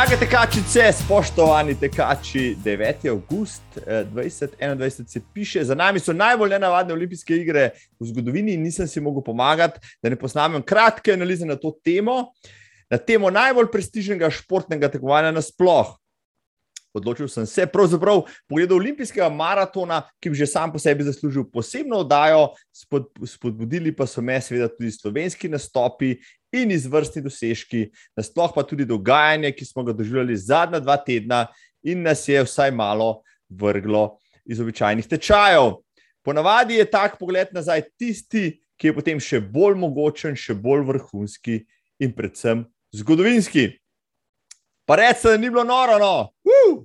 Drage tekačice, spoštovani tekači, 9. august 2021 se piše, za nami so najbolj nenavadne olimpijske igre v zgodovini in nisem si mogel pomagati, da ne posnamem kratke analize na to temo, na temo najbolj prestižnega športnega tekmovanja nasploh. Odločil sem se, pravzaprav, pogledal olimpijskega maratona, ki bi že sam po sebi zaslužil posebno oddajo, spod, spodbudili pa so me, seveda, tudi slovenski nastopi in izvrstni dosežki, nasploh pa tudi dogajanje, ki smo ga doživljali zadnja dva tedna in nas je vsaj malo vrglo iz običajnih tečajev. Ponavadi je tak pogled nazaj tisti, ki je potem še bolj mogočen, še bolj vrhunski in predvsem zgodovinski. Pa rečem, da ni bilo noro. No. Uh!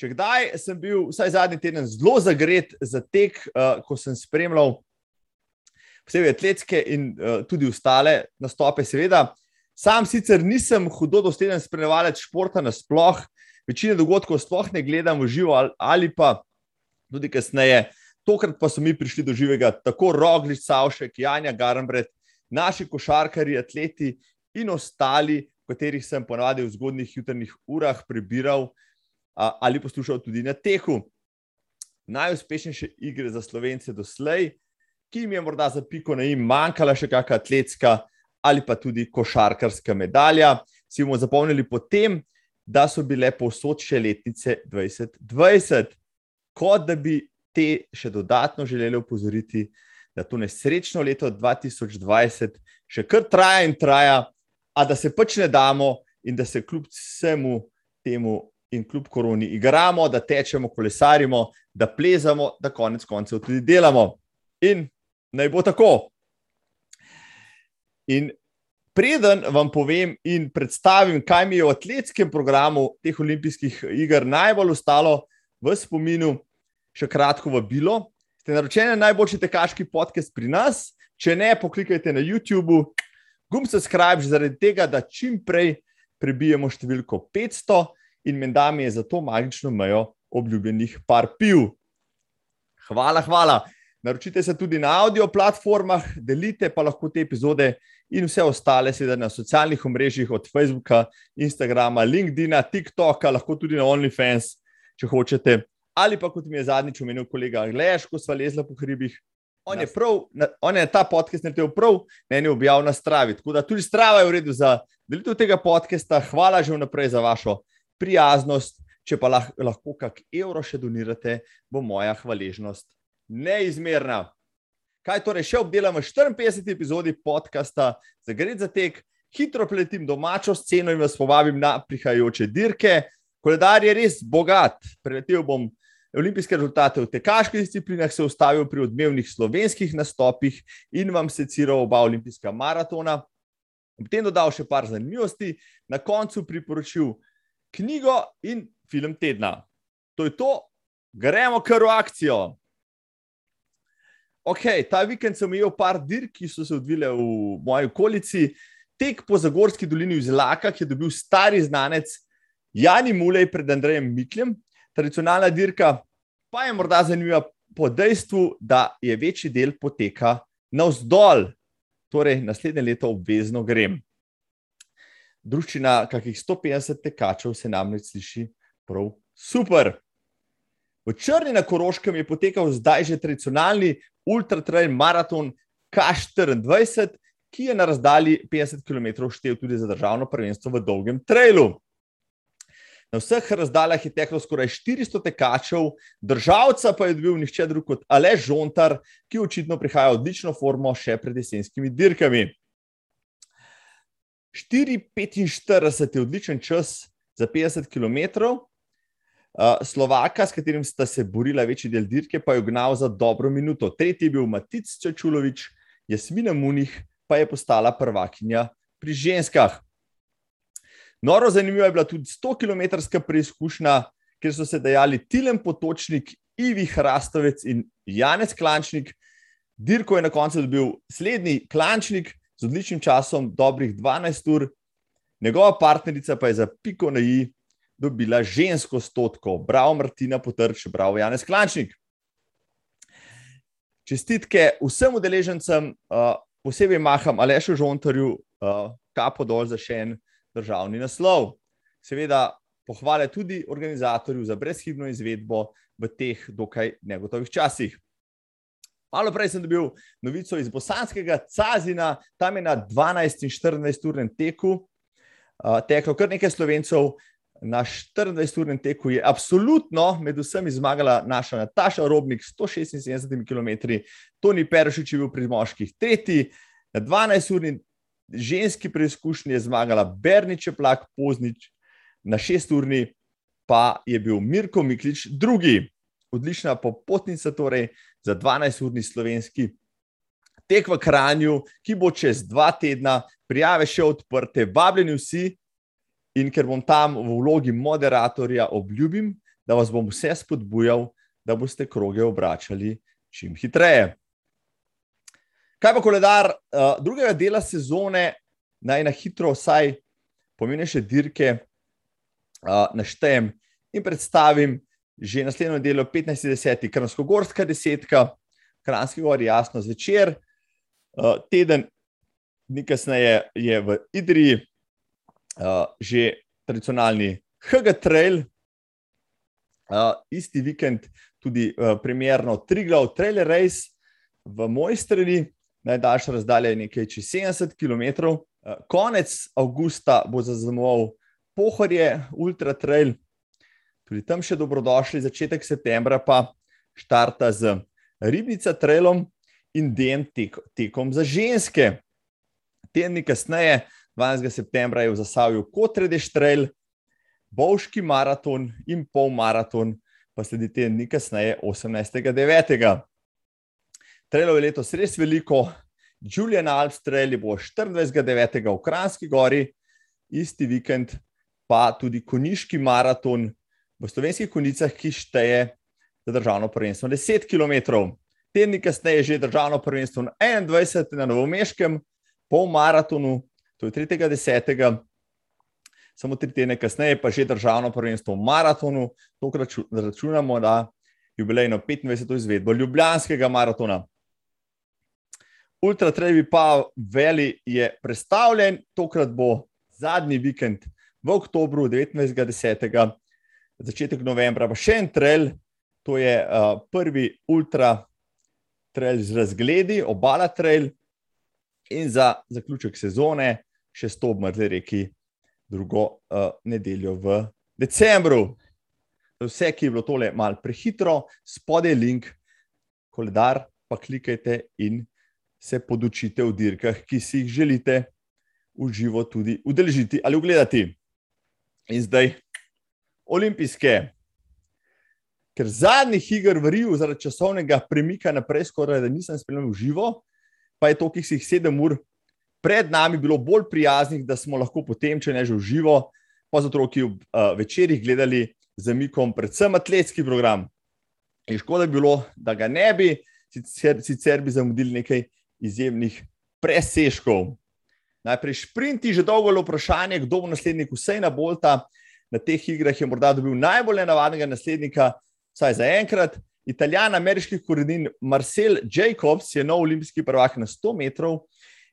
Če kdaj sem bil, vsaj zadnji teden, zelo zagret za tek, uh, ko sem spremljal posebej atletske in uh, tudi ostale nastope, seveda. Sam sicer nisem hudo dosleden spremljalec športa nasploh, večino dogodkov sploh ne gledam v živo ali pa tudi kasneje. Tokrat pa so mi prišli do živega tako Roglič, Savšek, Janja Garambret, naši košarkari, atleti in ostali, katerih sem ponavadi v zgodnih jutrnih urah prebiral ali poslušal tudi na teku. Najuspešnejše igre za slovence doslej, ki jim je morda za piko na im manjkala še kakšna atletska ali pa tudi košarkarska medalja, si bomo zapomnili potem, da so bile povsod še letnice 2020, kot da bi te še dodatno želeli upozoriti, da to nesrečno leto 2020 še kar traja in traja, a da se pač ne damo in da se kljub vsemu temu in kljub koroni igramo, da tečemo, kolesarimo, da plezamo, da konec koncev tudi delamo. In naj bo tako. In preden vam povem in predstavim, kaj mi je v atletskem programu teh olimpijskih iger najbolj ostalo v spominu, še kratko vabilo. Ste naročeni na najboljši tekaški podcast pri nas? Če ne, poklikajte na YouTube, gumb subscribe, zaradi tega, da čim prej prebijemo številko 500 in menda mi je za to magično mejo obljubljenih par piv. Hvala, hvala. Naročite se tudi na audio platformah, delite pa lahko te epizode in vse ostale, seveda na socialnih omrežjih, od Facebooka, Instagrama, LinkedIn, TikToka, lahko tudi na OnlyFans, če hočete. Ali pa kot mi je zadnjič omenil kolega Gleš, ko smo lezli po hribih, On je, prav, on je ta podcast naredil prav, ne je objavil na Stravi. Tako da tudi Strava je v redu za delitev tega podcasta. Hvala že vnaprej za vašo prijaznost. Če pa lahko kak evro še donirate, bo moja hvaležnost neizmerna. Kaj torej še obdelamo v 54. epizodi podcasta za Gred za tek, hitro pletim domačo sceno in vas povabim na prihajajoče dirke. Koledar je res bogat, preletel bom olimpijske rezultate v tekaških disciplinah, se ustavil pri odmevnih slovenskih nastopih in vam seciral oba olimpijska maratona. Ob tem dodal še par zanimivosti, na koncu priporočil knjigo in film tedna. To je to, gremo kar v akcijo. Ok, ta vikend sem imel par dirk, ki so se odvile v moji okolici. Tek po Zagorski dolini v Zlakah je dobil stari znanec Jani Mulej pred Andrejem Mikljem, tradicionalna dirka pa je morda zanimiva po dejstvu, da je večji del poteka navzdol, torej naslednje leto obvezno grem. Družščina kakih 150 tekačev se namreč sliši prav super. V Črni na Koroškem je potekal zdaj že tradicionalni ultratrail maraton K24, ki je na razdalji 50 km štev tudi za državno prvenstvo v dolgem trailu. Na vseh razdaljah je teklo skoraj 400 tekačev, državca pa je dobil nihče drug kot Alež Žontar, ki očitno prihaja v odlično formo še pred jesenskimi dirkami. 4:45 je odličen čas za 50 km. Slovaka, s katerim sta se borila večji del dirke, pa je gnal za dobro minuto. Tretji je bil Matic Čačulovič, Jasmina Munih pa je postala prvakinja pri ženskah. Noro zanimiva je bila tudi 100-kilometrska preizkušnja, kjer so se dejali Tilen Potočnik, Ivi Hrastovec in Janec Klančnik. Dirko je na koncu dobil slednji Klančnik z odličnim časom, dobrih 12 ur, njegova partnerica pa je za piko na i dobila žensko stotko. Bravo, Martina Potrč, bravo, Janec Klančnik. Čestitke vsem udeležencem, uh, posebej maham Alešu Žontarju, uh, kapo dol za še en državni naslov. seveda, pohvale tudi organizatorju za brezhibno izvedbo v teh dokaj negotovih časih. Malo prej sem dobil novico iz Bosanskega Cazina, tam je na 12 in 14 urnem teku uh, teklo kar nekaj slovencev. Na 24-urnem teku je absolutno med vsemi zmagala naša Nataša Robnik s 176 km, Toni Perošič je bil pri moških tretji, na 12-urni ženski preizkušnji je zmagala Berniče Plak Poznič, na 6-urni pa je bil Mirko Miklič drugi. Odlična popotnica torej za 12-urni slovenski tek v Kranju, ki bo čez dva tedna, prijave še odprte, vabljeni vsi. In ker bom tam v vlogi moderatorja, obljubim, da vas bom vse spodbujal, da boste kroge obračali čim hitreje. Kaj pa koledar uh, drugega dela sezone, naj na hitro vsaj pomenejše dirke uh, naštejem in predstavim že naslednjo delo 15.10. Kransko-gorska desetka, Kranski gor, jasno zvečer, uh, teden, nekaj kasneje je v Idriji, uh, že tradicionalni HG Trail, uh, isti vikend tudi uh, primerno Triglav Trail Race v moji strani, najdaljša razdalja je nekaj čez 70 km. Uh, konec avgusta bo zaznamoval Pohorje Ultra Trail, tudi tam še dobrodošli, začetek septembra pa štarta z Ribnica Trailom in DM tek, tekom za ženske. Tedni kasneje 12. septembra je v Zasavju Kotredeš trail, Bovški maraton in pol maraton, pa sledi te dni kasneje, 18.9. Trailov je letos res veliko, Julian Alps trail bo 24.9. v Kranski gori, isti vikend pa tudi Koniški maraton v slovenskih konicah, ki šteje za državno prvenstvo 10 km. Tedni kasneje je že državno prvenstvo 21 na Novomeškem, pol maratonu to je 3.10. Samo tri tedne kasneje, pa že državno prvenstvo v maratonu, tokrat računamo na jubilejno 25. izvedbo Ljubljanskega maratona. Ultra Trevi pa Veli je predstavljen, tokrat bo zadnji vikend v oktobru, 19.10. začetek novembra, pa še en trail, to je uh, prvi ultra trail z razgledi, obala trail, in za zaključek sezone še sto obmrli reki, drugo uh, nedeljo v decembru. Vse, ki je bilo tole malo prehitro, spodaj je link, koledar, pa klikajte in se podučite v dirkah, ki si jih želite v živo tudi udeležiti ali ogledati. In zdaj olimpijske. Ker zadnjih iger v Riju, zaradi časovnega premika naprej, skoraj da nisem spremljal v živo, pa je to, ki si jih sedem ur pred nami bilo bolj prijaznih, da smo lahko potem, če ne že v živo, pa z otroki v uh, večerjih gledali z Mikom, predvsem atletski program. In škoda bi bilo, da ga ne bi, sicer, sicer bi zamudili nekaj izjemnih presežkov. Najprej šprinti, že dolgo je vprašanje, kdo bo naslednik Vsejna Bolta. Na teh igrah je morda dobil najbolj nenavadnega naslednika, vsaj za enkrat. Italijan ameriških korenin Marcel Jacobs je nov olimpijski prvak na 100 metrov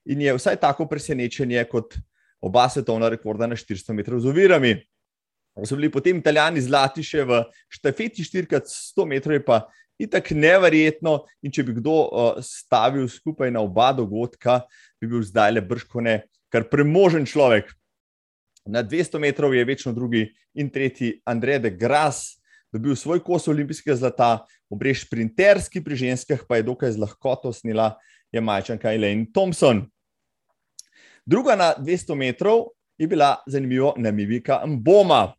in je vsaj tako presenečenje kot oba svetovna rekorda na 400 metrov z ovirami. So bili potem italijani zlati še v štafeti 4x100 metrov, je pa itak neverjetno. In če bi kdo uh, stavil skupaj na oba dogodka, bi bil zdaj le brškone kar premožen človek. Na 200 metrov je večno drugi in tretji Andrej de Gras. Dobil svoj kos olimpijskega zlata, obrež sprinterski pri ženskah, pa je dokaj z lahkoto snila je majčanka Elaine Thompson. Druga na 200 metrov je bila zanimiva Namibika Mboma.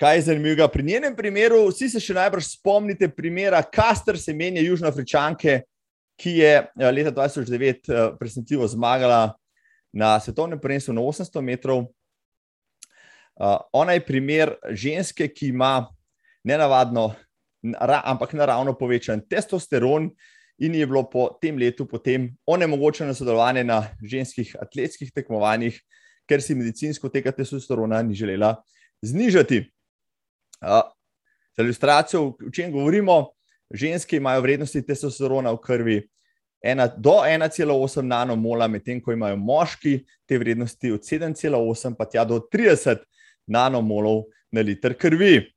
Kaj je zanimivo pri njenem primeru? Vsi se še najbrž spomnite primera Kaster Semenje, južnoafričanke, ki je eh, leta 2009 eh, presenetljivo zmagala na svetovnem prvenstvu na 800 metrov. Uh, ona je primer ženske, ki ima nenavadno, ampak naravno povečan testosteron, in je bilo po tem letu potem onemogočeno sodelovanje na ženskih atletskih tekmovanjih, ker si medicinsko tega testosterona ni želela znižati. Za ilustracijo, o čem govorimo, ženske imajo vrednosti testosterona v krvi. Ena do 1,8 nanomola, medtem ko imajo moški te vrednosti od 7,8 pa tja do 30 nanomolov na liter krvi.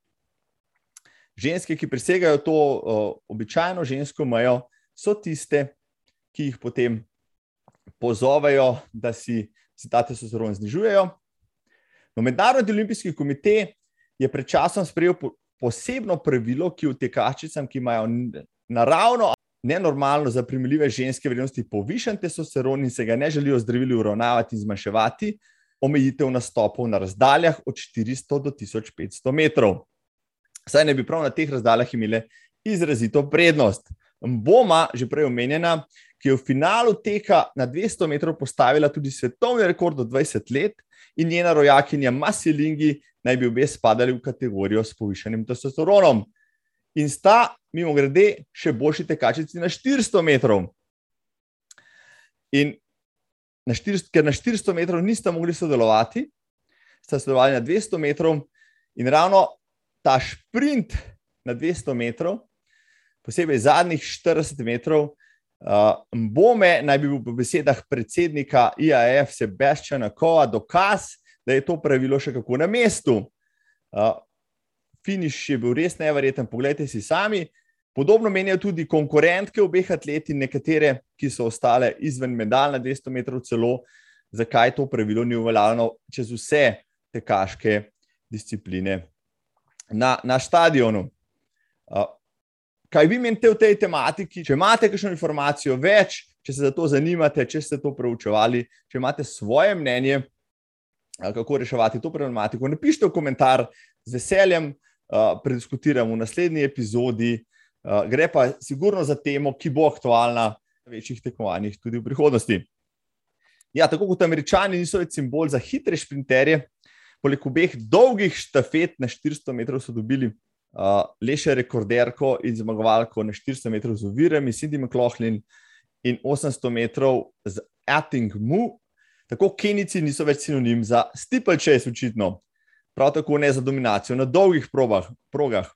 Ženske, ki presegajo to uh, običajno žensko mejo, so tiste, ki jih potem pozovejo, da si, si ta testosteron znižujejo. No, Mednarodni olimpijski komitej je pred časom sprejel po, posebno pravilo, ki v tekačicam, ki imajo naravno, nenormalno za primerljive ženske vrednosti povišen testosteron in se ga ne želijo zdravili uravnavati in zmanjševati, omejitev nastopov na razdaljah od 400 do 1500 metrov. Saj ne bi prav na teh razdaljah imele izrazito prednost. Boma, že prej omenjena, ki je v finalu teka na 200 metrov postavila tudi svetovni rekord do 20 let, in njena rojakinja Masilingi naj bi obe spadali v kategorijo s povišenim testosteronom. In sta, mimo grede, še boljši tekačici na 400 metrov. In na 400, ker na 400 metrov nista mogli sodelovati, sta sodelovali na 200 metrov, in ravno ta sprint na 200 metrov, posebej zadnjih 40 metrov, uh, Bome naj bi bil po besedah predsednika IAF Sebastiana Kova dokaz, da je to pravilo še kako na mestu. Uh, finiš je bil res nevreten, poglejte si sami. Podobno menijo tudi konkurentke obeh atletov, nekatere, ki so ostale izven medalj na 200 metrov, celo zakaj to pravilo ni uveljavljeno čez vse tekaške discipline na, na stadionu. Uh, kaj vi menite o tej tematiki? Če imate kakšno informacijo več, če se za to zanimate, če ste to preučevali, če imate svoje mnenje, kako reševati to problematiko, napišite v komentar z veseljem, uh, prediskutiramo v naslednji epizodi. Uh, gre pa sigurno za temo, ki bo aktualna na večjih tekmovanjih tudi v prihodnosti. Ja, tako kot američani niso več simbol za hitre šprinterje, poleg obeh dolgih štafet na 400 metrov so dobili uh, le še rekorderko in zmagovalko na 400 metrov z ovirami, Cindy McLaughlin in 800 metrov z Atting Mu. Tako Kenici niso več sinonim za steeplechase, očitno. Prav tako ne za dominacijo na dolgih probah, progah.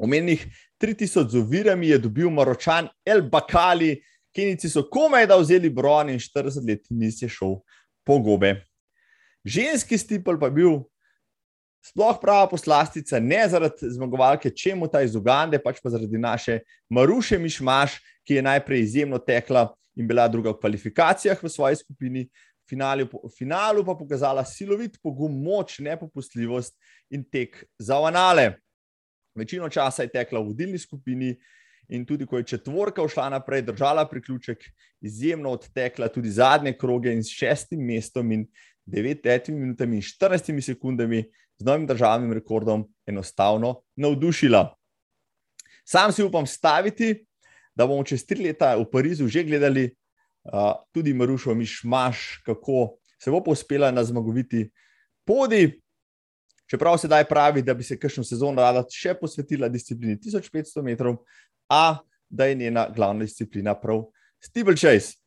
Omenjenih 3000 z ovirami je dobil Maročan El Bakali, Kenici so komaj da vzeli bron in 40 let nisi šel po gobe. Ženski stipel pa je bil sploh prava poslastica, ne zaradi zmagovalke, čemu ta iz Ugande, pač pa zaradi naše Maruše Mišmaš, ki je najprej izjemno tekla in bila druga v kvalifikacijah v svoji skupini. V finalu, v finalu pa pokazala silovit pogum, moč, nepopustljivost in tek za vanale. Večino časa je tekla v vodilni skupini, in tudi ko je četvorka šla naprej, držala priključek, izjemno odtekla tudi zadnje kroge in s šestim mestom in 9 minutami in 14 sekundami z novim državnim rekordom enostavno navdušila. Sam si upam staviti, da bomo čez tri leta v Parizu že gledali uh, tudi Marušo Mišmaš, kako se bo uspela na zmagoviti podi. Čeprav se daj pravi, da bi se kakšno sezono rada še posvetila disciplini 1500 metrov, a da je njena glavna disciplina prav steeplechase.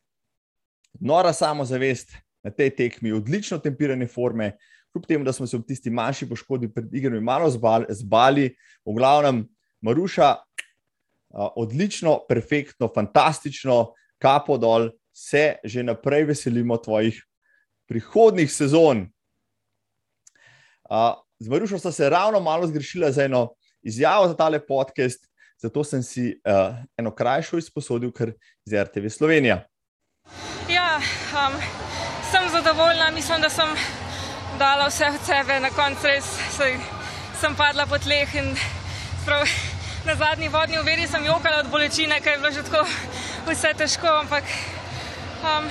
Nora samozavest na tej tekmi, odlično tempirane forme, kljub temu, da smo se v tisti manjši poškodbi pred igrami malo zbali, v glavnem Maruša, odlično, perfektno, fantastično, kapo dol, se že naprej veselimo tvojih prihodnih sezon. Z Marušo sta se ravno malo zgrešila za eno izjavo za tale podcast, zato sem si eno krajšo izposodil, kar iz RTV Slovenija. Ja, um, sem zadovoljna, mislim, da sem dala vse od sebe, na koncu res sem padla po tleh in sprav, na zadnji vodni uveri sem jokala od bolečine, ker je bilo že tako vse težko, ampak um,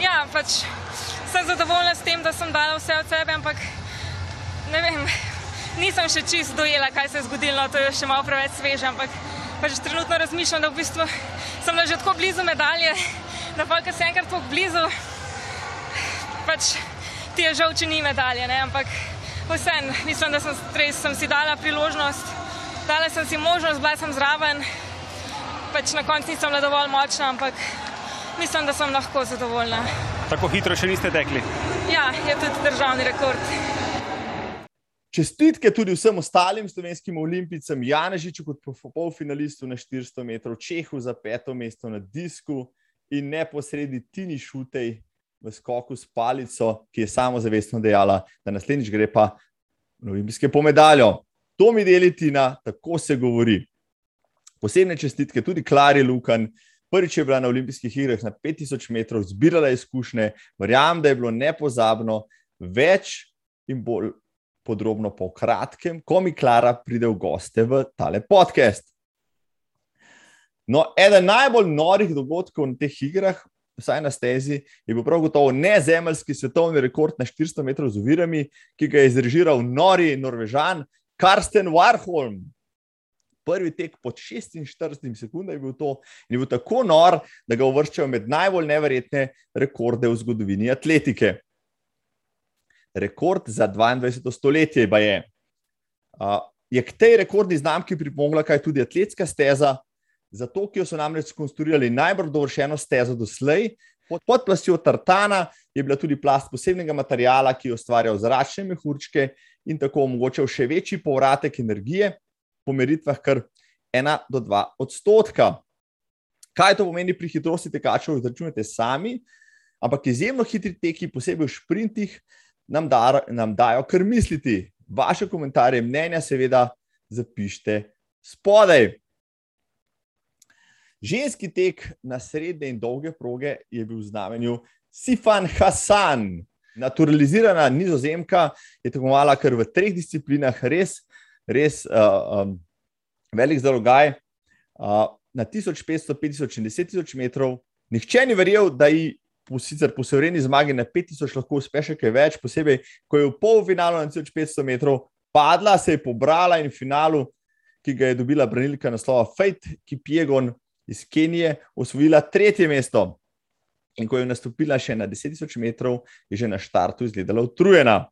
ja, pač sem zadovoljna s tem, da sem dala vse od sebe, ampak ne vem, nisem še čist dojela, kaj se je zgodilo, to je še malo preveč sveže, ampak pač trenutno razmišljam, da v bistvu sem že tako blizu medalje, da pa ker sem enkrat tako blizu, pač ti je žal, če ni medalje, ne? ampak vsem, mislim, da sem, res, sem si dala priložnost, dala sem si možnost, bila sem zraven, pač na koncu nisem bila dovolj močna, ampak mislim, da sem lahko zadovoljna. Tako hitro še niste tekli? Ja, je tudi državni rekord. Čestitke tudi vsem ostalim slovenskim olimpijcem, Janežiču kot polfinalistu na 400 metrov, Čehu za peto mesto na disku in neposredni Tini Šutej, v skoku s palico, ki je samozavestno dejala, da naslednjič gre pa na olimpijske po medaljo. To mi deli Tina, tako se govori. Posebne čestitke tudi Klari Lukan. Prvič je bila na olimpijskih igrah na 5000 metrov, zbirala izkušnje, verjamem, da je bilo nepozabno, več in bolj podrobno po kratkem, ko mi Klara pride v goste v tale podcast. No, eden najbolj norih dogodkov na teh igrah, vsaj na stezi, je bil prav gotovo nezemeljski svetovni rekord na 400 metrov z ovirami, ki ga je izrežiral nori Norvežan Karsten Warholm. Prvi tek pod 46 sekundami je bil to in je bil tako nor, da ga uvrščajo med najbolj neverjetne rekorde v zgodovini atletike. Rekord za 22. stoletje pa je. Uh, je k tej rekordni znamki pripomogla kaj tudi atletska steza, zato ki so namreč skonstruirali najbolj dovršeno stezo doslej. Pod, pod plastjo tartana je bila tudi plast posebnega materijala, ki je ustvarjal zračne mehurčke in tako omogočal še večji povratek energije, po meritvah kar 1 do 2 odstotka. Kaj to pomeni pri hitrosti tekačev, izračunate sami, ampak izjemno hitri teki, posebej v sprintih, nam, dar, nam dajo kar misliti. Vaše komentarje, mnenja, seveda, zapišite spodaj. Ženski tek na srednje in dolge proge je bil v znamenju Sifan Hasan. Naturalizirana nizozemka je tekmovala kar v treh disciplinah, res, res uh, um, velik zalogaj. Uh, na 1500, 5000 in 10.000 metrov. Nihče ni verjel, da ji po, sicer po severni zmagi na 5000 lahko uspe še kaj več, posebej, ko je v polfinalu na 1500 metrov padla, se je pobrala in v finalu, ki ga je dobila branilka naslova Fate, ki Piegon iz Kenije osvojila tretje mesto. In ko je nastopila še na 10.000 metrov, je že na štartu izgledala utrujena.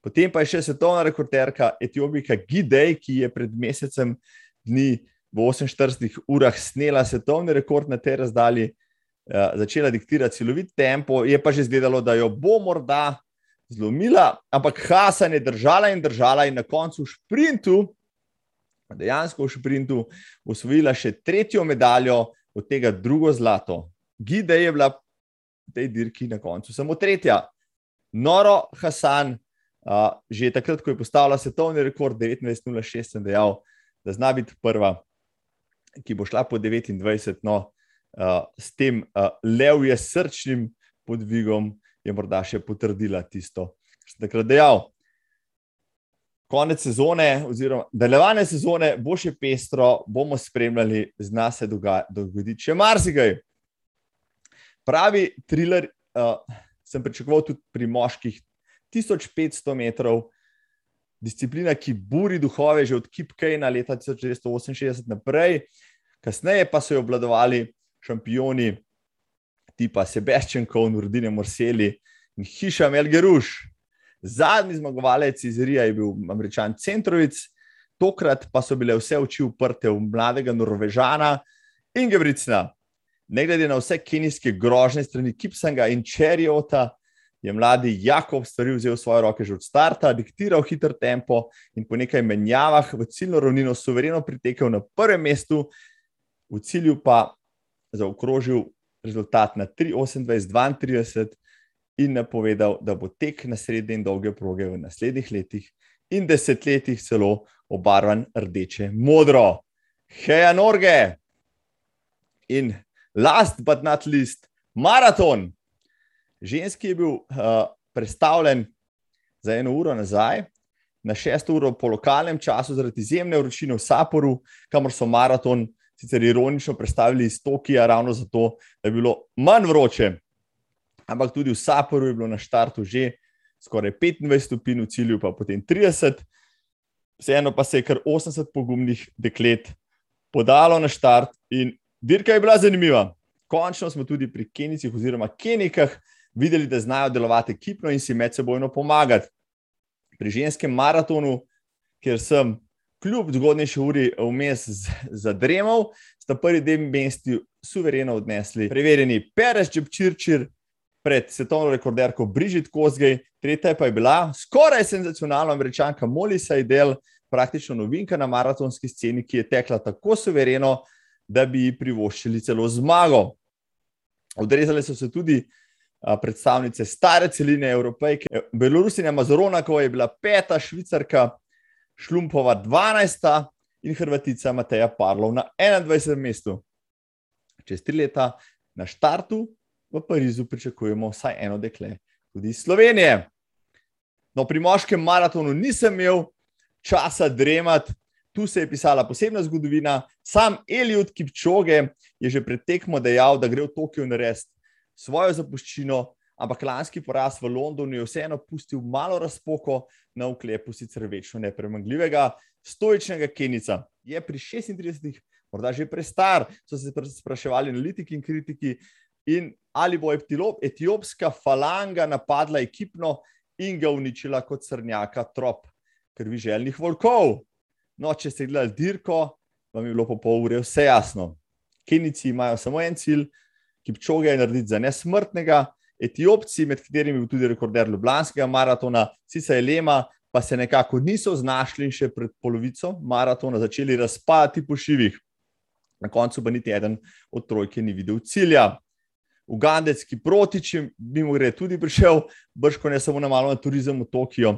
Potem pa je še svetovna rekorderka Etiopika Gidej, ki je pred mesecem dni v 48 urah snela svetovni rekord na tej razdalji, uh, začela diktirati celovit tempo, je pa že izgledalo, da jo bo morda zlomila, ampak Hasan je držala in držala in na koncu v sprintu dejansko v sprintu osvojila še tretjo medaljo, od tega drugo zlato. Gide je bila v tej dirki na koncu samo tretja. Noro Hasan, uh, že takrat, ko je postavila svetovni rekord 19.06, sem dejal, da zna biti prva, ki bo šla po 29. No, uh, s tem uh, levje srčnim podvigom je morda še potrdila tisto, kar sem takrat dejal konec sezone, oziroma nadaljevanje sezone, bo še pestro, bomo spremljali, zna se dogoditi še marsikaj. Pravi thriller uh, sem pričakoval tudi pri moških 1500 metrov, disciplina, ki buri duhove že od Kipkejna leta 1968 naprej, kasneje pa so jo obladovali šampioni tipa Sebastian Cohn, Urdine Morseli in Hiša Melgeruš. Zadnji zmagovalec iz Rija je bil američan Centrovic, tokrat pa so bile vse oči uprte v mladega Norvežana in Gebricna. Ne glede na vse kenijske grožnje strani Kipsanga in Čerjota, je mladi Jakob stvari vzel svoje roke že od starta, diktiral hiter tempo in po nekaj menjavah v ciljno ravnino suvereno pritekel na prvem mestu, v cilju pa zaokrožil rezultat na 3:28:32 in napovedal, da bo tek na srednje in dolge proge v naslednjih letih in desetletjih celo obarvan rdeče modro. Heja Norge! In last but not least, maraton. Ženski je bil uh, predstavljen za eno uro nazaj, na šesto uro po lokalnem času, zaradi izjemne vročine v Saporu, kamor so maraton sicer ironično predstavili iz Tokija, ravno zato, da je bilo manj vroče ampak tudi v Saporu je bilo na štartu že skoraj 25 stopinj, v cilju pa potem 30. Vseeno pa se je kar 80 pogumnih deklet podalo na štart in dirka je bila zanimiva. Končno smo tudi pri Kenicih oziroma Kenikah videli, da znajo delovati ekipno in si medsebojno pomagati. Pri ženskem maratonu, kjer sem kljub zgodnejši uri vmes zadremal, sta prvi dve mesti suvereno odnesli preverjeni Perez Čepčirčir pred svetovno rekorderko Brigitte Kozgej, tretja pa je bila skoraj senzacionalna američanka Molly Seidel, praktično novinka na maratonski sceni, ki je tekla tako suvereno, da bi ji privoščili celo zmago. Odrezali so se tudi predstavnice stare celine, evropejke. Belorusina Mazoronakova je bila peta, Švicarka Šlumpova 12. in Hrvatica Mateja Parlov na 21. mestu. Čez tri leta na štartu v Parizu pričakujemo vsaj eno dekle, tudi iz Slovenije. No, pri moškem maratonu nisem imel časa dremati, tu se je pisala posebna zgodovina. Sam Eliud Kipčoge je že pred tekmo dejal, da gre v Tokio narediti svojo zapuščino, ampak lanski poraz v Londonu je vseeno pustil malo razpoko na uklepu sicer večno nepremagljivega stoičnega Kenica. Je pri 36, morda že prestar, so se spraševali analitiki in kritiki, in ali bo etiopska falanga napadla ekipno in ga uničila kot srnjaka trop krvi željnih volkov. No, če ste gledali dirko, vam je bilo po pol ure vse jasno. Kenici imajo samo en cilj, ki pčoge je narediti za nesmrtnega, etiopci, med katerimi je bil tudi rekorder Ljubljanskega maratona, Cisa Elema, pa se nekako niso znašli še pred polovico maratona začeli razpadati po šivih. Na koncu pa niti eden od trojke ni videl cilja. Ugandec, ki protič, mimo gre, tudi prišel, brško ne samo na malo na turizem v Tokio,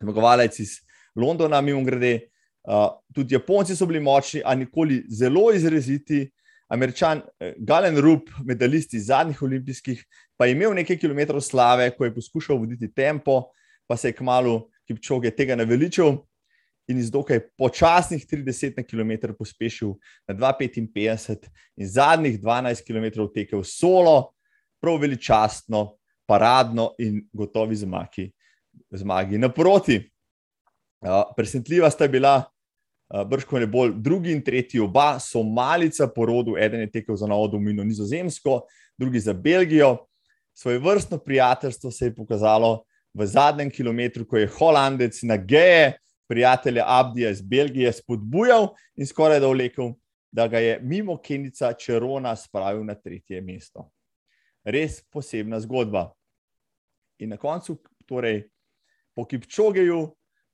zmagovalec iz Londona, mimo grede. Uh, tudi Japonci so bili močni, a nikoli zelo izraziti. Američan eh, Galen Rup, medalist iz zadnjih olimpijskih, pa je imel nekaj kilometrov slave, ko je poskušal voditi tempo, pa se je kmalo Kipčoge tega naveličal in iz dokaj počasnih 30 km pospešil na 2,55 in zadnjih 12 km tekel solo, prav veličastno, paradno in gotovi zmagi, zmagi naproti. Uh, presenetljiva sta bila Eh, brško ne bolj drugi in tretji, oba so malica po rodu, eden je tekel za novo domino Nizozemsko, drugi za Belgijo. Svoje vrstno prijateljstvo se je pokazalo v zadnjem kilometru, ko je Holandec na geje prijatelja Abdija iz Belgije spodbujal in skoraj da vlekel, da ga je mimo Kenica Čerona spravil na tretje mesto. Res posebna zgodba. In na koncu, torej po Kipčogeju,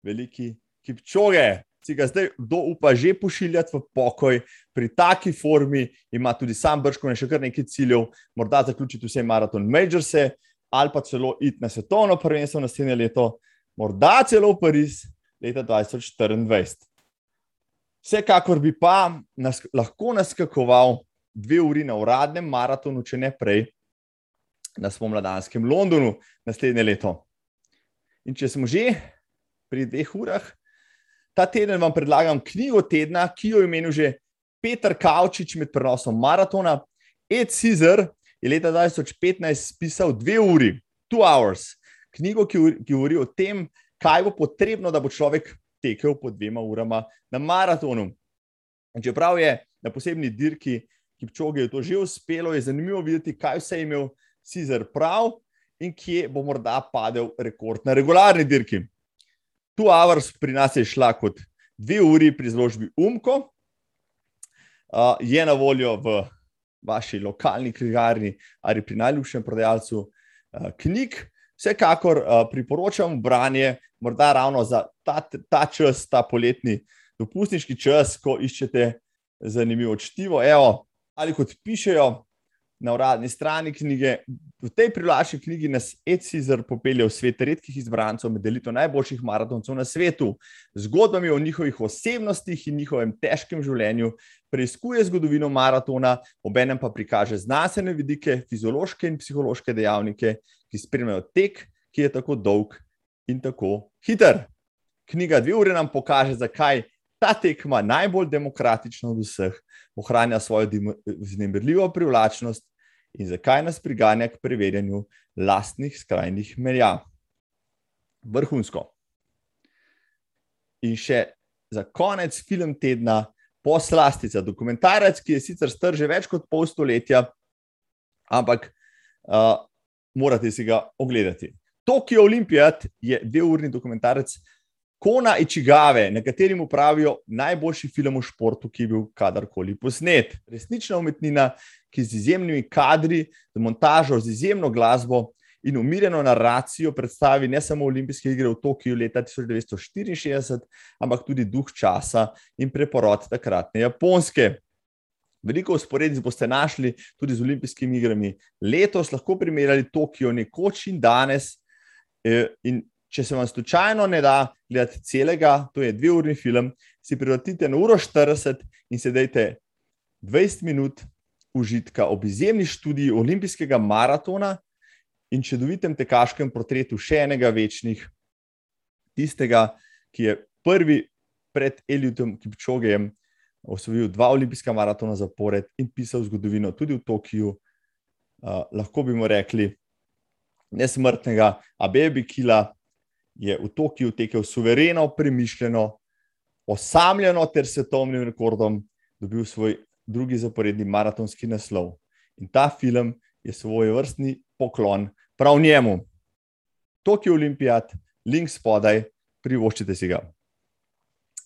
veliki Kipčoge si ga zdaj kdo upa že pošiljati v pokoj, pri taki formi ima tudi sam brško in še kar nekaj ciljev, morda zaključiti vse maraton majorse ali pa celo iti na svetovno prvenstvo naslednje leto, morda celo v Pariz leta 2024. Vsekakor bi pa nas, lahko naskakoval dve uri na uradnem maratonu, če ne prej, na spomladanskem Londonu naslednje leto. In če smo že pri dveh urah, Ta teden vam predlagam knjigo tedna, ki jo je imenil že Petr Kavčič med prenosom maratona. Ed Caesar je leta 2015 pisal dve uri, two hours, knjigo, ki govori o tem, kaj bo potrebno, da bo človek tekel po dvema urama na maratonu. In čeprav je na posebni dirki, ki pčoge je to že uspelo, je zanimivo videti, kaj vse je imel Caesar prav in kje bo morda padel rekord na regularni dirki. Two Hours pri nas je šla kot dve uri pri zložbi Umko, uh, je na voljo v vaši lokalni knjigarni ali pri najljubšem prodajalcu uh, knjig. Vsekakor uh, priporočam branje, morda ravno za ta, ta čas, ta poletni dopustniški čas, ko iščete zanimivo čtivo. Evo, ali kot pišejo na uradni strani knjige. V tej privlačni knjigi nas Edcizer popelje v svet redkih izbrancov med elito najboljših maratoncev na svetu. Zgodbami o njihovih osebnostih in njihovem težkem življenju preizkuje zgodovino maratona, obenem pa prikaže znanstvene vidike, fiziološke in psihološke dejavnike, ki spremljajo tek, ki je tako dolg in tako hiter. Knjiga dve ure nam pokaže, zakaj ta tekma najbolj demokratična od vseh, ohranja svojo vznemirljivo privlačnost in zakaj nas priganja k preverjanju lastnih skrajnih meja. Vrhunsko. In še za konec film tedna, poslastica, dokumentarec, ki je sicer star že več kot pol stoletja, ampak uh, morate si ga ogledati. Tokio Olimpijat je dveurni dokumentarec Kona Ičigave, na katerem upravijo najboljši film v športu, ki je bil kadarkoli posnet. Resnična umetnina, ki z izjemnimi kadri, z montažo, z izjemno glasbo in umirjeno naracijo predstavi ne samo olimpijske igre v Tokiu leta 1964, ampak tudi duh časa in preporod takratne Japonske. Veliko usporednic boste našli tudi z olimpijskimi igrami. Letos lahko primerjali Tokio nekoč in danes. Eh, in če se vam slučajno ne da gledati celega, to je dve urni film, si privatite na uro 40 in sedajte 20 minut užitka ob izjemni študiji olimpijskega maratona in čudovitem tekaškem portretu še enega večnih, tistega, ki je prvi pred Eliutom Kipčogejem osvojil dva olimpijska maratona zapored in pisal zgodovino tudi v Tokiu. Uh, lahko bi mu rekli, nesmrtnega, a Baby Kila je v Tokiu tekel suvereno, premišljeno, osamljeno ter svetovnim rekordom dobil svoj drugi zaporedni maratonski naslov. In ta film je svoj vrstni poklon prav njemu. Tokio Olimpijat, link spodaj, privoščite si ga.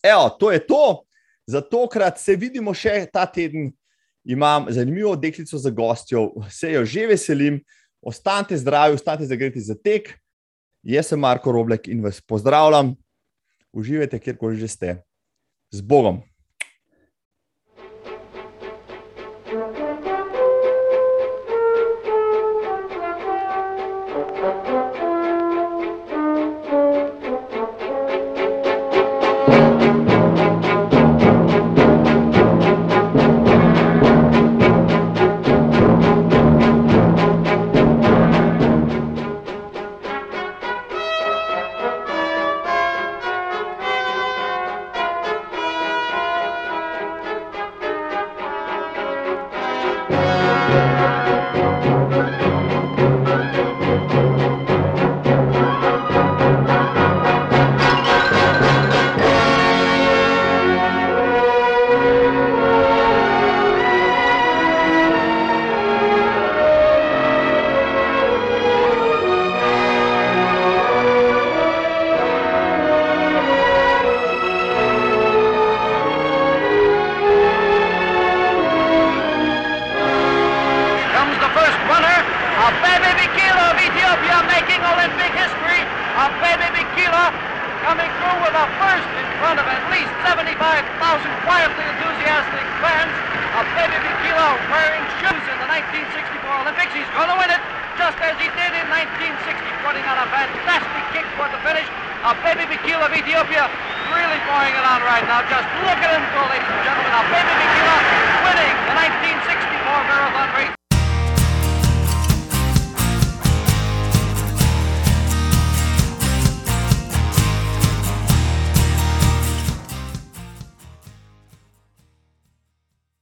Evo, to je to, za tokrat se vidimo še ta teden. Imam zanimivo deklico za gostjo, se jo že veselim. Ostanite zdravi, ostanite zagreti za tek. Jaz sem Marko Roblek in vas pozdravljam. Uživajte, kjerkoli že ste. Z Bogom. Just look